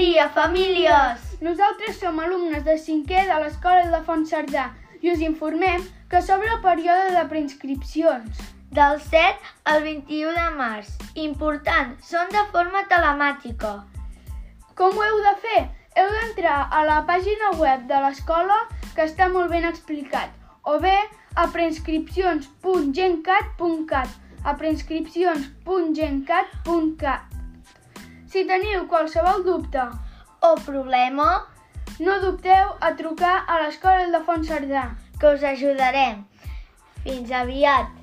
dia, famílies! Nosaltres som alumnes de cinquè de l'Escola Ildefons Cerdà i us informem que s'obre el període de preinscripcions. Del 7 al 21 de març. Important, són de forma telemàtica. Com ho heu de fer? Heu d'entrar a la pàgina web de l'escola, que està molt ben explicat, o bé a preinscripcions.gencat.cat a preinscripcions.gencat.cat Si teniu qualsevol dubte O problema no dubteu a trucar a l'Escola Ildefons Cerdà. que us ajudarem. Fins aviat!